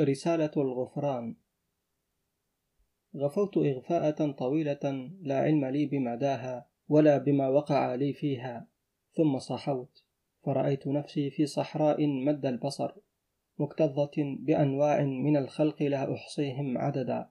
رسالة الغفران. غفوت إغفاءة طويلة لا علم لي بمداها ولا بما وقع لي فيها ثم صحوت. فرأيت نفسي في صحراء مد البصر مكتظة بأنواع من الخلق لا أحصيهم عددا.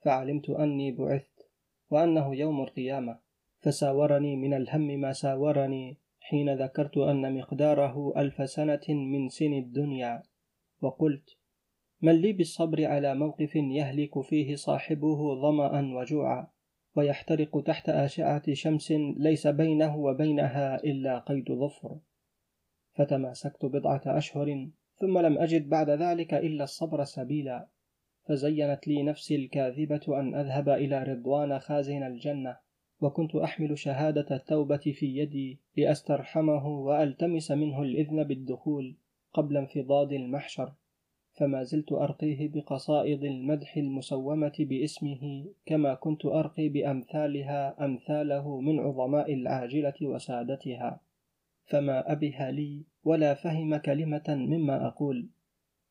فعلمت أني بعثت وأنه يوم القيامة. فساورني من الهم ما ساورني حين ذكرت أن مقداره ألف سنة من سن الدنيا. وقلت من لي بالصبر على موقف يهلك فيه صاحبه ظمأ وجوعا ويحترق تحت أشعة شمس ليس بينه وبينها إلا قيد ظفر. فتماسكت بضعة أشهر ثم لم أجد بعد ذلك إلا الصبر سبيلا. فزينت لي نفسي الكاذبة أن أذهب إلى رضوان خازن الجنة وكنت أحمل شهادة التوبة في يدي لأسترحمه وألتمس منه الإذن بالدخول قبل انفضاض المحشر. فما زلت أرقيه بقصائد المدح المسومة باسمه كما كنت أرقي بأمثالها أمثاله من عظماء العاجلة وسادتها. فما أبه لي ولا فهم كلمة مما أقول.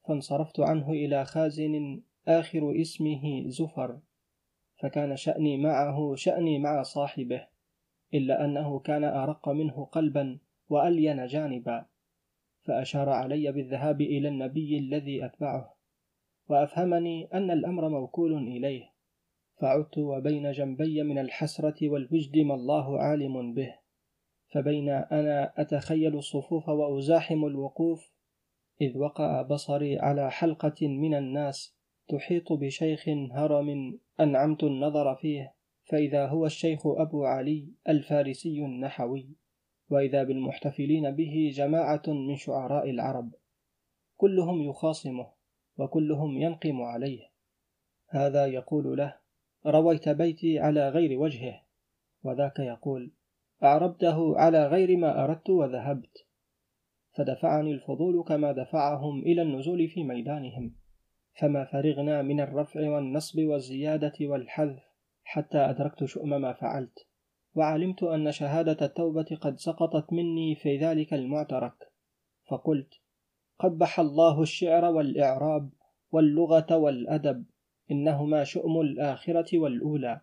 فانصرفت عنه إلى خازن آخر اسمه زفر. فكان شأني معه شأني مع صاحبه إلا أنه كان أرق منه قلبا وألين جانبا. فأشار علي بالذهاب إلى النبي الذي أتبعه وأفهمني أن الأمر موكول إليه. فعدت وبين جنبي من الحسرة والوجد ما الله عالم به. فبين أنا أتخيل الصفوف وأزاحم الوقوف إذ وقع بصري على حلقة من الناس تحيط بشيخ هرم أنعمت النظر فيه فإذا هو الشيخ أبو علي الفارسي النحوي. وإذا بالمحتفلين به جماعة من شعراء العرب كلهم يخاصمه وكلهم ينقم عليه. هذا يقول له رويت بيتي على غير وجهه. وذاك يقول أعربته على غير ما أردت وذهبت. فدفعني الفضول كما دفعهم إلى النزول في ميدانهم. فما فرغنا من الرفع والنصب والزيادة والحذف حتى أدركت شؤم ما فعلت. وعلمت أن شهادة التوبة قد سقطت مني في ذلك المعترك. فقلت قبح الله الشعر والإعراب واللغة والأدب إنهما شؤم الآخرة والأولى.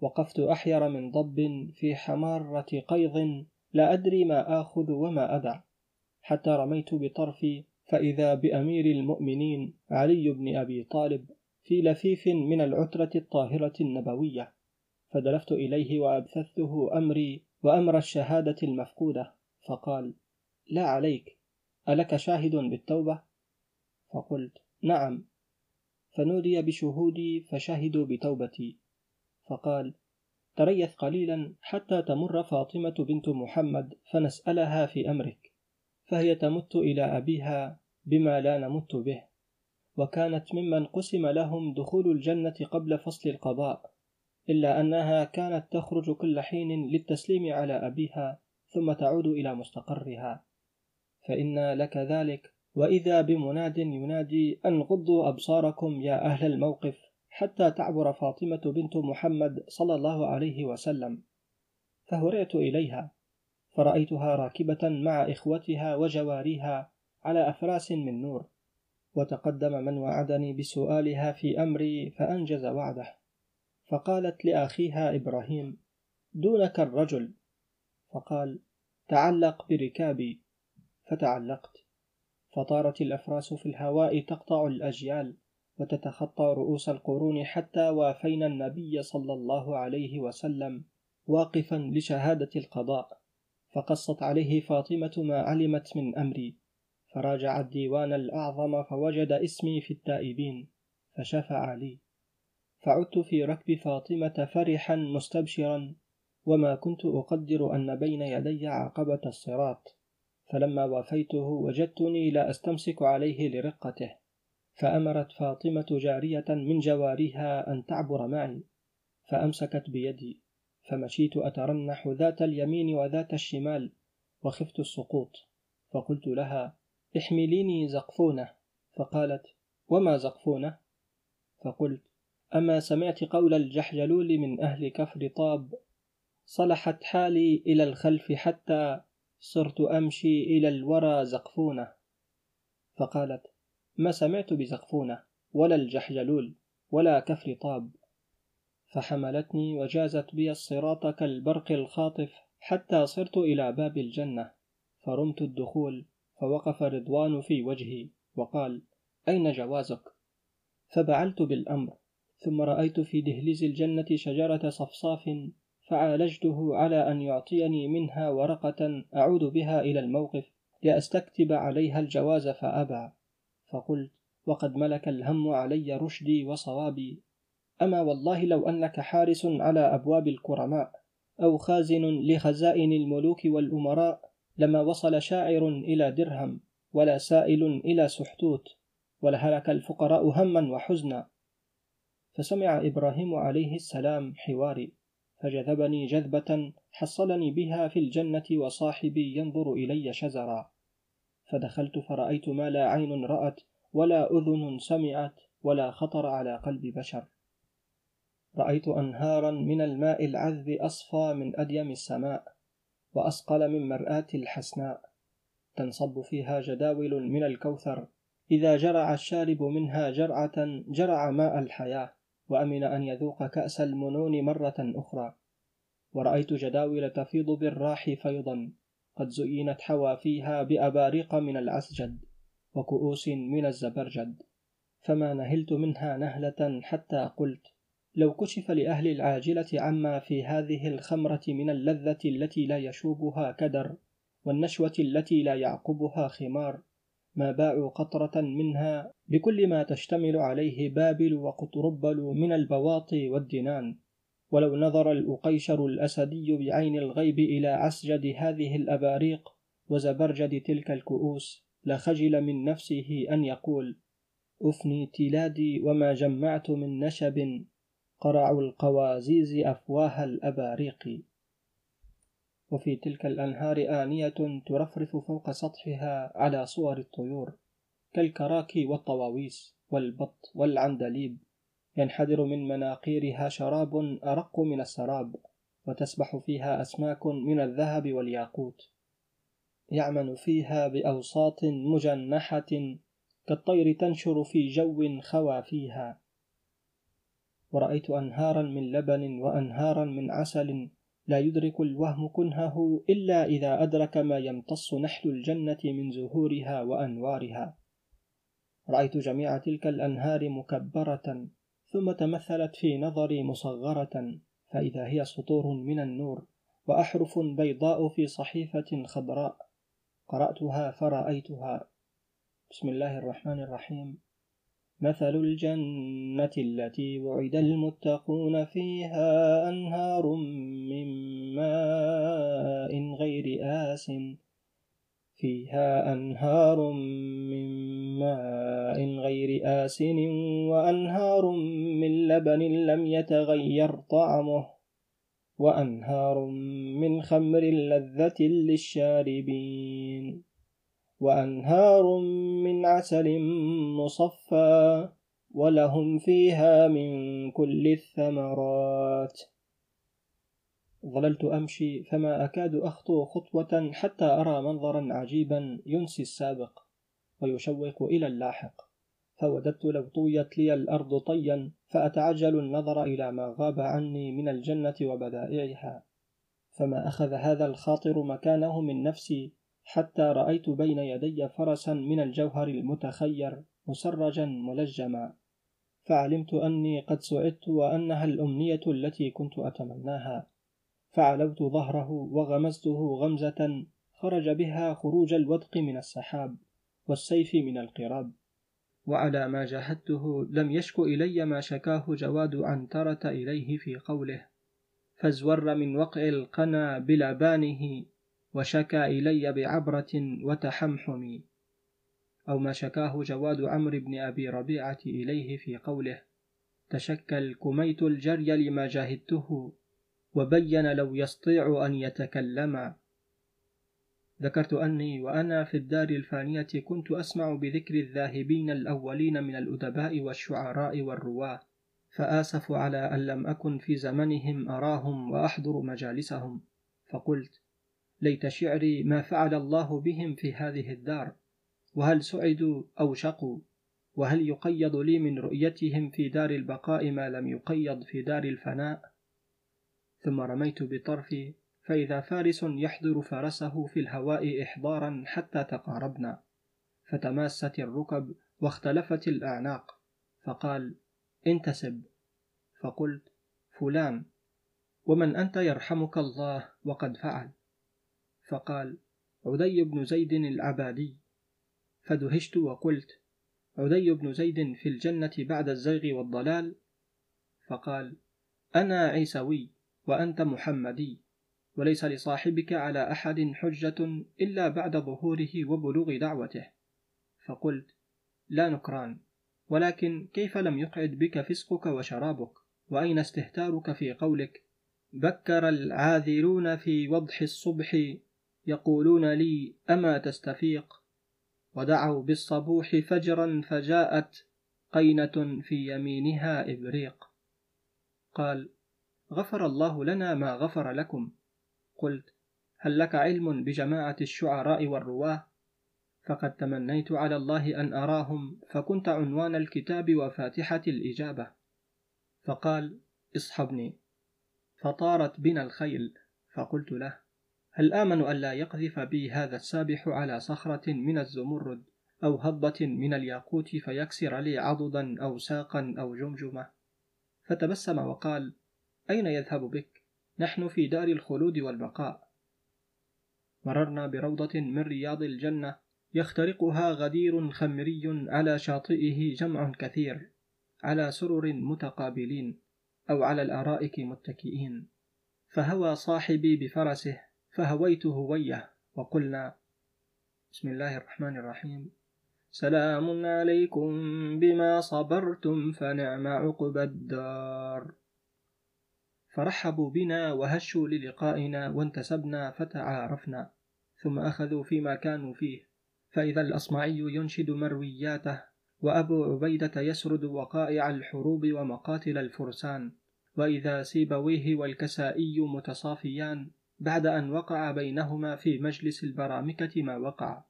وقفت أحير من ضب في حمارة قيض لا أدري ما آخذ وما أدع. حتى رميت بطرفي فإذا بأمير المؤمنين علي بن أبي طالب في لفيف من العترة الطاهرة النبوية. فدلفت إليه وأبثثته أمري وأمر الشهادة المفقودة فقال لا عليك ألك شاهد بالتوبة؟ فقلت نعم فنودي بشهودي فشهدوا بتوبتي فقال تريث قليلا حتى تمر فاطمة بنت محمد فنسألها في أمرك فهي تمت إلى أبيها بما لا نمت به وكانت ممن قسم لهم دخول الجنة قبل فصل القضاء إلا أنها كانت تخرج كل حين للتسليم على أبيها ثم تعود إلى مستقرها. فإن لك ذلك وإذا بمناد ينادي أن غضوا أبصاركم يا أهل الموقف حتى تعبر فاطمة بنت محمد صلى الله عليه وسلم. فهرعت إليها فرأيتها راكبة مع إخوتها وجواريها على أفراس من نور. وتقدم من وعدني بسؤالها في أمري فأنجز وعده. فقالت لأخيها إبراهيم دونك الرجل. فقال تعلق بركابي. فتعلقت. فطارت الأفراس في الهواء تقطع الأجيال وتتخطى رؤوس القرون حتى وافينا النبي صلى الله عليه وسلم واقفا لشهادة القضاء. فقصت عليه فاطمة ما علمت من أمري. فراجع الديوان الأعظم فوجد اسمي في التائبين فشفع لي. فعدت في ركب فاطمة فرحا مستبشرا وما كنت أقدر أن بين يدي عقبة الصراط فلما وافيته وجدتني لا أستمسك عليه لرقته فأمرت فاطمة جارية من جواريها أن تعبر معي فأمسكت بيدي فمشيت أترنح ذات اليمين وذات الشمال وخفت السقوط فقلت لها احمليني زقفونة. فقالت وما زقفونة؟ فقلت أما سمعت قول الجحجلول من أهل كفر طاب صلحت حالي إلى الخلف حتى صرت أمشي إلى الورى زقفونة. فقالت ما سمعت بزقفونة ولا الجحجلول ولا كفر طاب. فحملتني وجازت بي الصراط كالبرق الخاطف حتى صرت إلى باب الجنة. فرمت الدخول فوقف رضوان في وجهي وقال أين جوازك؟ فبعلت بالأمر. ثم رأيت في دهليز الجنة شجرة صفصاف فعالجته على أن يعطيني منها ورقة أعود بها إلى الموقف لأستكتب عليها الجواز فأبى. فقلت وقد ملك الهم علي رشدي وصوابي. أما والله لو أنك حارس على أبواب الكرماء أو خازن لخزائن الملوك والأمراء لما وصل شاعر إلى درهم ولا سائل إلى سحتوت ولهلك الفقراء هما وحزنا. فسمع إبراهيم عليه السلام حواري فجذبني جذبة حصلني بها في الجنة وصاحبي ينظر إلي شزرا. فدخلت فرأيت ما لا عين رأت ولا أذن سمعت ولا خطر على قلب بشر. رأيت أنهارا من الماء العذب أصفى من أديم السماء وأصقل من مرآة الحسناء. تنصب فيها جداول من الكوثر إذا جرع الشارب منها جرعة جرع ماء الحياة. وأمن أن يذوق كأس المنون مرة أخرى. ورأيت جداول تفيض بالراح فيضا. قد زينت حوافيها بأباريق من العسجد وكؤوس من الزبرجد. فما نهلت منها نهلة حتى قلت لو كشف لأهل العاجلة عما في هذه الخمرة من اللذة التي لا يشوبها كدر والنشوة التي لا يعقبها خمار. ما باعوا قطرة منها بكل ما تشتمل عليه بابل وقطربل من البواطي والدنان ولو نظر الأقيشر الأسدي بعين الغيب إلى عسجد هذه الأباريق وزبرجد تلك الكؤوس لخجل من نفسه أن يقول أفني تلادي وما جمعت من نشب قرع القوازيز أفواه الأباريق. وفي تلك الأنهار آنية ترفرف فوق سطحها على صور الطيور كالكراكي والطواويس والبط والعندليب. ينحدر من مناقيرها شراب أرق من السراب وتسبح فيها أسماك من الذهب والياقوت. يعمل فيها بأوساط مجنحة كالطير تنشر في جو خوى فيها. ورأيت أنهارا من لبن وأنهارا من عسل لا يدرك الوهم كنهه إلا إذا أدرك ما يمتص نحل الجنة من زهورها وأنوارها. رأيت جميع تلك الأنهار مكبرة ثم تمثلت في نظري مصغرة فإذا هي سطور من النور وأحرف بيضاء في صحيفة خضراء. قرأتها فرأيتها. بسم الله الرحمن الرحيم. مثل الجنة التي وعد المتقون فيها أنهار من ماء غير آس فيها أنهار من ماء غير آسن وأنهار من لبن لم يتغير طعمه وأنهار من خمر لذة للشاربين. وأنهار من عسل مصفى ولهم فيها من كل الثمرات. ظللت أمشي فما أكاد أخطو خطوة حتى أرى منظرا عجيبا ينسي السابق ويشوق إلى اللاحق. فوددت لو طويت لي الأرض طيا فأتعجل النظر إلى ما غاب عني من الجنة وبدائعها. فما أخذ هذا الخاطر مكانه من نفسي حتى رأيت بين يدي فرسا من الجوهر المتخير مسرجا ملجما. فعلمت أني قد سعدت وأنها الأمنية التي كنت أتمناها. فعلوت ظهره وغمزته غمزة خرج بها خروج الودق من السحاب والسيف من القراب. وعلى ما جاهدته لم يشك إلي ما شكاه جواد عنترة إليه في قوله فازور من وقع القنا بلبانه وشكا إلي بعبرة وتحمحم أو ما شكاه جواد عمرو بن أبي ربيعة إليه في قوله تشكى الكميت الجري لما جاهدته وبين لو يستطيع أن يتكلم. ذكرت أني وأنا في الدار الفانية كنت أسمع بذكر الذاهبين الأولين من الأدباء والشعراء والرواة فآسف على أن لم أكن في زمنهم أراهم وأحضر مجالسهم فقلت ليت شعري ما فعل الله بهم في هذه الدار. وهل سعدوا أو شقوا؟ وهل يقيض لي من رؤيتهم في دار البقاء ما لم يقيض في دار الفناء؟ ثم رميت بطرفي فإذا فارس يحضر فرسه في الهواء إحضارا حتى تقاربنا. فتماست الركب واختلفت الأعناق. فقال انتسب. فقلت فلان. ومن أنت يرحمك الله وقد فعل. فقال عدي بن زيد العبادي. فدهشت وقلت عدي بن زيد في الجنة بعد الزيغ والضلال؟ فقال أنا عيسوي وأنت محمدي وليس لصاحبك على أحد حجة إلا بعد ظهوره وبلوغ دعوته. فقلت لا نكران ولكن كيف لم يقعد بك فسقك وشرابك؟ وأين استهتارك في قولك؟ بكر العاذرون في وضح الصبح يقولون لي أما تستفيق؟ ودعوا بالصبوح فجرا فجاءت قينة في يمينها إبريق. قال غفر الله لنا ما غفر لكم. قلت هل لك علم بجماعة الشعراء والرواة؟ فقد تمنيت على الله أن أراهم فكنت عنوان الكتاب وفاتحة الإجابة. فقال اصحبني. فطارت بنا الخيل فقلت له هل آمن ألا يقذف بي هذا السابح على صخرة من الزمرد أو هضة من الياقوت فيكسر لي عضدا أو ساقا أو جمجمة؟ فتبسم وقال أين يذهب بك؟ نحن في دار الخلود والبقاء. مررنا بروضة من رياض الجنة يخترقها غدير خمري على شاطئه جمع كثير على سرر متقابلين أو على الأرائك متكئين. فهوى صاحبي بفرسه فهويت هوية وقلنا بسم الله الرحمن الرحيم. سلام عليكم بما صبرتم فنعم عقب الدار. فرحبوا بنا وهشوا للقائنا وانتسبنا فتعارفنا ثم أخذوا فيما كانوا فيه. فإذا الأصمعي ينشد مروياته وأبو عبيدة يسرد وقائع الحروب ومقاتل الفرسان. وإذا سيبويه والكسائي متصافيان بعد أن وقع بينهما في مجلس البرامكة ما وقع.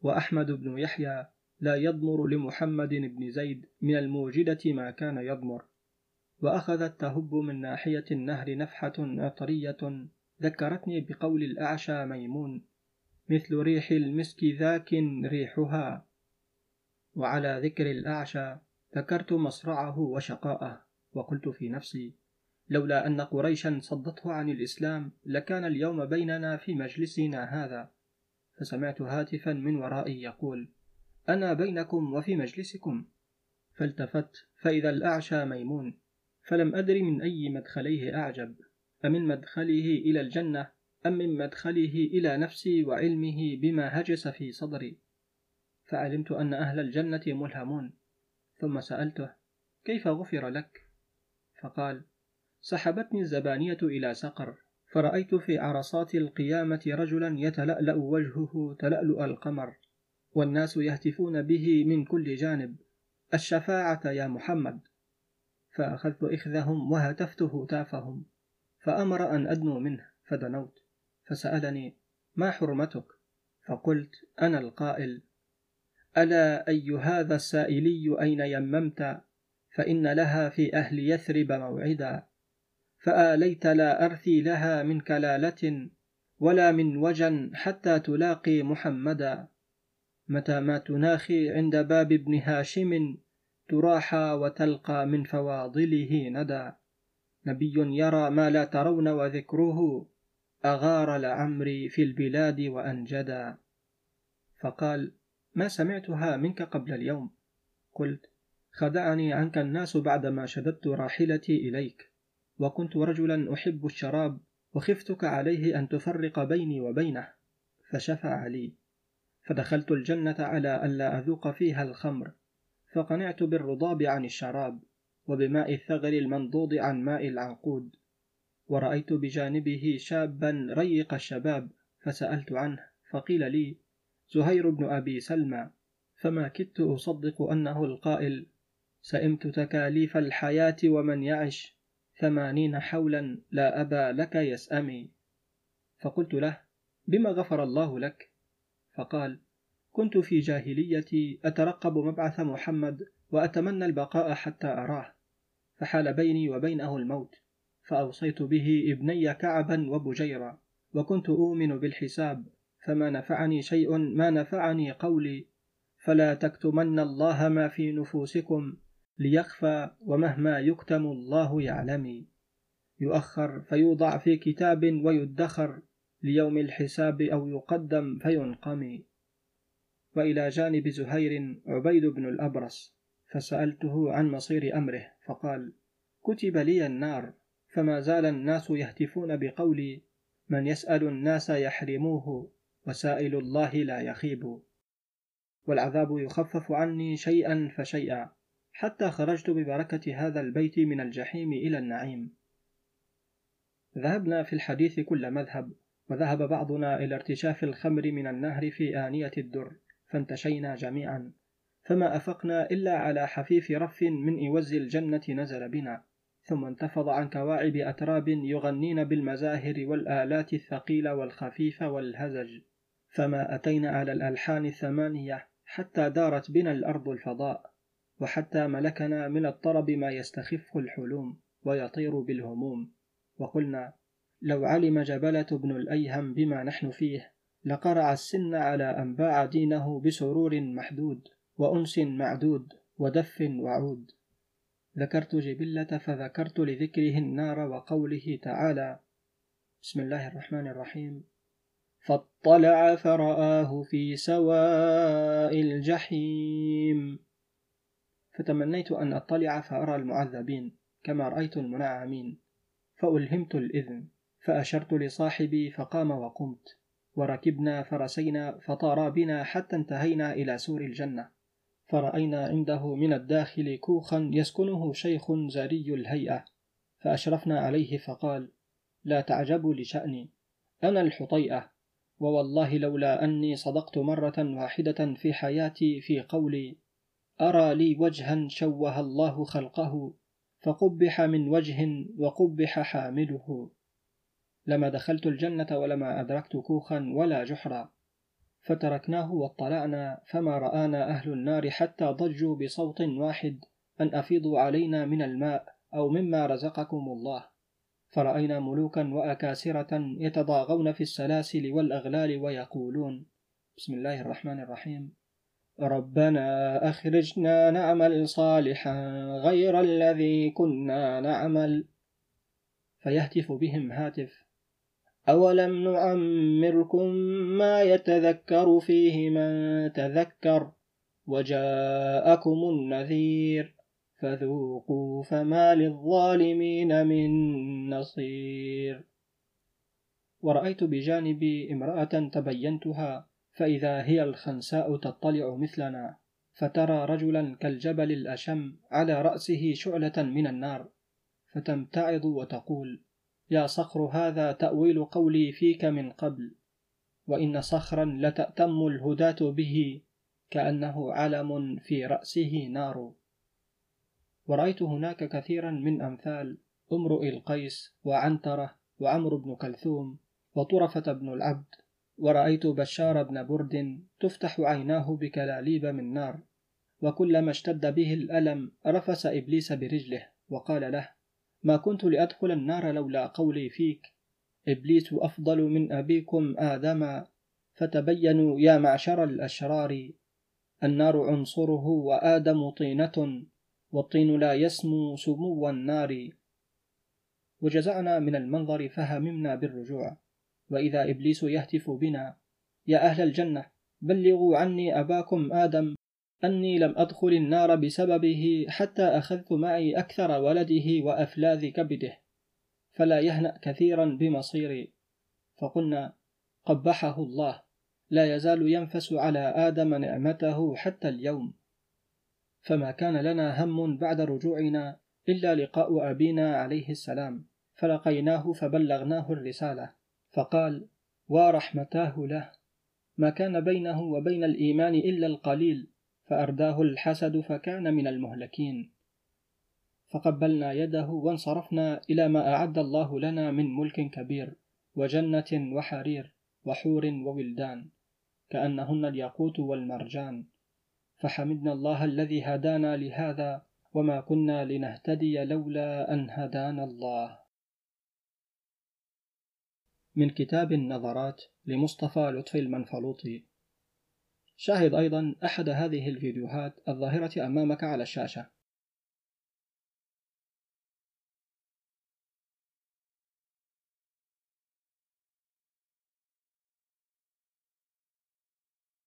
وأحمد بن يحيى لا يضمر لمحمد بن زيد من الموجدة ما كان يضمر. وأخذت تهب من ناحية النهر نفحة عطرية ذكرتني بقول الأعشى ميمون مثل ريح المسك ذاك ريحها. وعلى ذكر الأعشى ذكرت مصرعه وشقاءه وقلت في نفسي لولا أن قريشا صدته عن الإسلام لكان اليوم بيننا في مجلسنا هذا. فسمعت هاتفا من ورائي يقول أنا بينكم وفي مجلسكم. فالتفت فإذا الأعشى ميمون. فلم أدر من أي مدخليه أعجب. أمن مدخله إلى الجنة أم من مدخله إلى نفسي وعلمه بما هجس في صدري. فعلمت أن أهل الجنة ملهمون. ثم سألته كيف غفر لك؟ فقال سحبتني الزبانية إلى سقر فرأيت في عرصات القيامة رجلا يتلألأ وجهه تلألؤ القمر والناس يهتفون به من كل جانب. الشفاعة يا محمد. فأخذت إخذهم وهتفت هتافهم فأمر أن أدنو منه فدنوت. فسألني ما حرمتك؟ فقلت أنا القائل. ألا أي هذا السائلي أين يممت؟ فإن لها في أهل يثرب موعدا. فآليت لا أرثي لها من كلالة ولا من وجن حتى تلاقي محمدا. متى ما تناخي عند باب ابن هاشم تراحى وتلقى من فواضله ندى نبي يرى ما لا ترون وذكره أغار لعمري في البلاد وأنجدا. فقال ما سمعتها منك قبل اليوم؟ قلت خدعني عنك الناس بعدما شددت راحلتي إليك. وكنت رجلا أحب الشراب وخفتك عليه أن تفرق بيني وبينه. فشفع لي. فدخلت الجنة على ألا أذوق فيها الخمر. فقنعت بالرضاب عن الشراب وبماء الثغر المنضود عن ماء العنقود. ورأيت بجانبه شابا ريق الشباب فسألت عنه. فقيل لي زهير بن أبي سلمى فما كدت أصدق أنه القائل؟ سئمت تكاليف الحياة ومن يعش. ثمانين حولا لا أبا لك يسأمي فقلت له بما غفر الله لك؟ فقال كنت في جاهليتي أترقب مبعث محمد وأتمنى البقاء حتى أراه. فحال بيني وبينه الموت فأوصيت به ابني كعبا وبجيرا وكنت أؤمن بالحساب فما نفعني شيء ما نفعني قولي. فلا تكتمن الله ما في نفوسكم ليخفى ومهما يكتم الله يعلمي يؤخر فيوضع في كتاب ويدخر ليوم الحساب أو يقدم فينقمي وإلى جانب زهير عبيد بن الأبرص فسألته عن مصير أمره فقال كتب لي النار فما زال الناس يهتفون بقولي. من يسأل الناس يحرموه وسائل الله لا يخيب. والعذاب يخفف عني شيئا فشيئا. حتى خرجت ببركة هذا البيت من الجحيم إلى النعيم. ذهبنا في الحديث كل مذهب وذهب بعضنا إلى ارتشاف الخمر من النهر في آنية الدر فانتشينا جميعا. فما أفقنا إلا على حفيف رف من إوز الجنة نزل بنا ثم انتفض عن كواعب أتراب يغنين بالمزاهر والآلات الثقيلة والخفيفة والهزج. فما أتينا على الألحان الثمانية حتى دارت بنا الأرض الفضاء. وحتى ملكنا من الطرب ما يستخف الحلوم ويطير بالهموم. وقلنا لو علم جبلة بن الأيهم بما نحن فيه لقرع السن على أن باع دينه بسرور محدود وأنس معدود ودف وعود. ذكرت جبلة فذكرت لذكره النار وقوله تعالى بسم الله الرحمن الرحيم. فاطلع فرآه في سواء الجحيم. فتمنيت أن أطلع فأرى المعذبين كما رأيت المنعمين فألهمت الإذن فأشرت لصاحبي فقام وقمت وركبنا فرسينا فطارا بنا حتى انتهينا إلى سور الجنة فرأينا عنده من الداخل كوخا يسكنه شيخ زاري الهيئة فأشرفنا عليه فقال لا تعجبوا لشأني أنا الحطيئة ووالله لولا أني صدقت مرة واحدة في حياتي في قولي أرى لي وجها شوه الله خلقه فقبح من وجه وقبح حامله. لما دخلت الجنة ولما أدركت كوخا ولا جحرا فتركناه واطلعنا فما رآنا أهل النار حتى ضجوا بصوت واحد أن أفيضوا علينا من الماء أو مما رزقكم الله. فرأينا ملوكا وأكاسرة يتضاغون في السلاسل والأغلال ويقولون بسم الله الرحمن الرحيم. ربنا أخرجنا نعمل صالحا غير الذي كنا نعمل. فيهتف بهم هاتف. أولم نعمركم ما يتذكر فيه من تذكر؟ وجاءكم النذير. فذوقوا فما للظالمين من نصير. ورأيت بجانبي امرأة تبينتها. فإذا هي الخنساء تطلع مثلنا فترى رجلا كالجبل الأشم على رأسه شعلة من النار فتمتعض وتقول يا صخر هذا تأويل قولي فيك من قبل وإن صخرا لتأتم الهداة به كأنه علم في رأسه نار. ورأيت هناك كثيرا من أمثال امرؤ القيس وعنترة وعمرو بن كلثوم وطرفة بن العبد ورأيت بشار بن برد تفتح عيناه بكلاليب من نار وكلما اشتد به الألم رفس إبليس برجله وقال له ما كنت لأدخل النار لولا قولي فيك إبليس أفضل من أبيكم آدم فتبينوا يا معشر الأشرار النار عنصره وآدم طينة والطين لا يسمو سمو النار. وجزعنا من المنظر فهممنا بالرجوع. وإذا إبليس يهتف بنا يا أهل الجنة بلغوا عني أباكم آدم أني لم أدخل النار بسببه حتى أخذت معي أكثر ولده وأفلاذ كبده فلا يهنأ كثيرا بمصيري. فقلنا قبحه الله لا يزال ينفس على آدم نعمته حتى اليوم. فما كان لنا هم بعد رجوعنا إلا لقاء أبينا عليه السلام فلقيناه فبلغناه الرسالة. فقال ورحمتاه له. ما كان بينه وبين الإيمان إلا القليل فأرداه الحسد فكان من المهلكين. فقبلنا يده وانصرفنا إلى ما أعد الله لنا من ملك كبير وجنة وحرير وحور وولدان كأنهن الياقوت والمرجان. فحمدنا الله الذي هدانا لهذا وما كنا لنهتدي لولا أن هدانا الله. من كتاب النظرات لمصطفى لطفي المنفلوطي. شاهد أيضا أحد هذه الفيديوهات الظاهرة أمامك على الشاشة.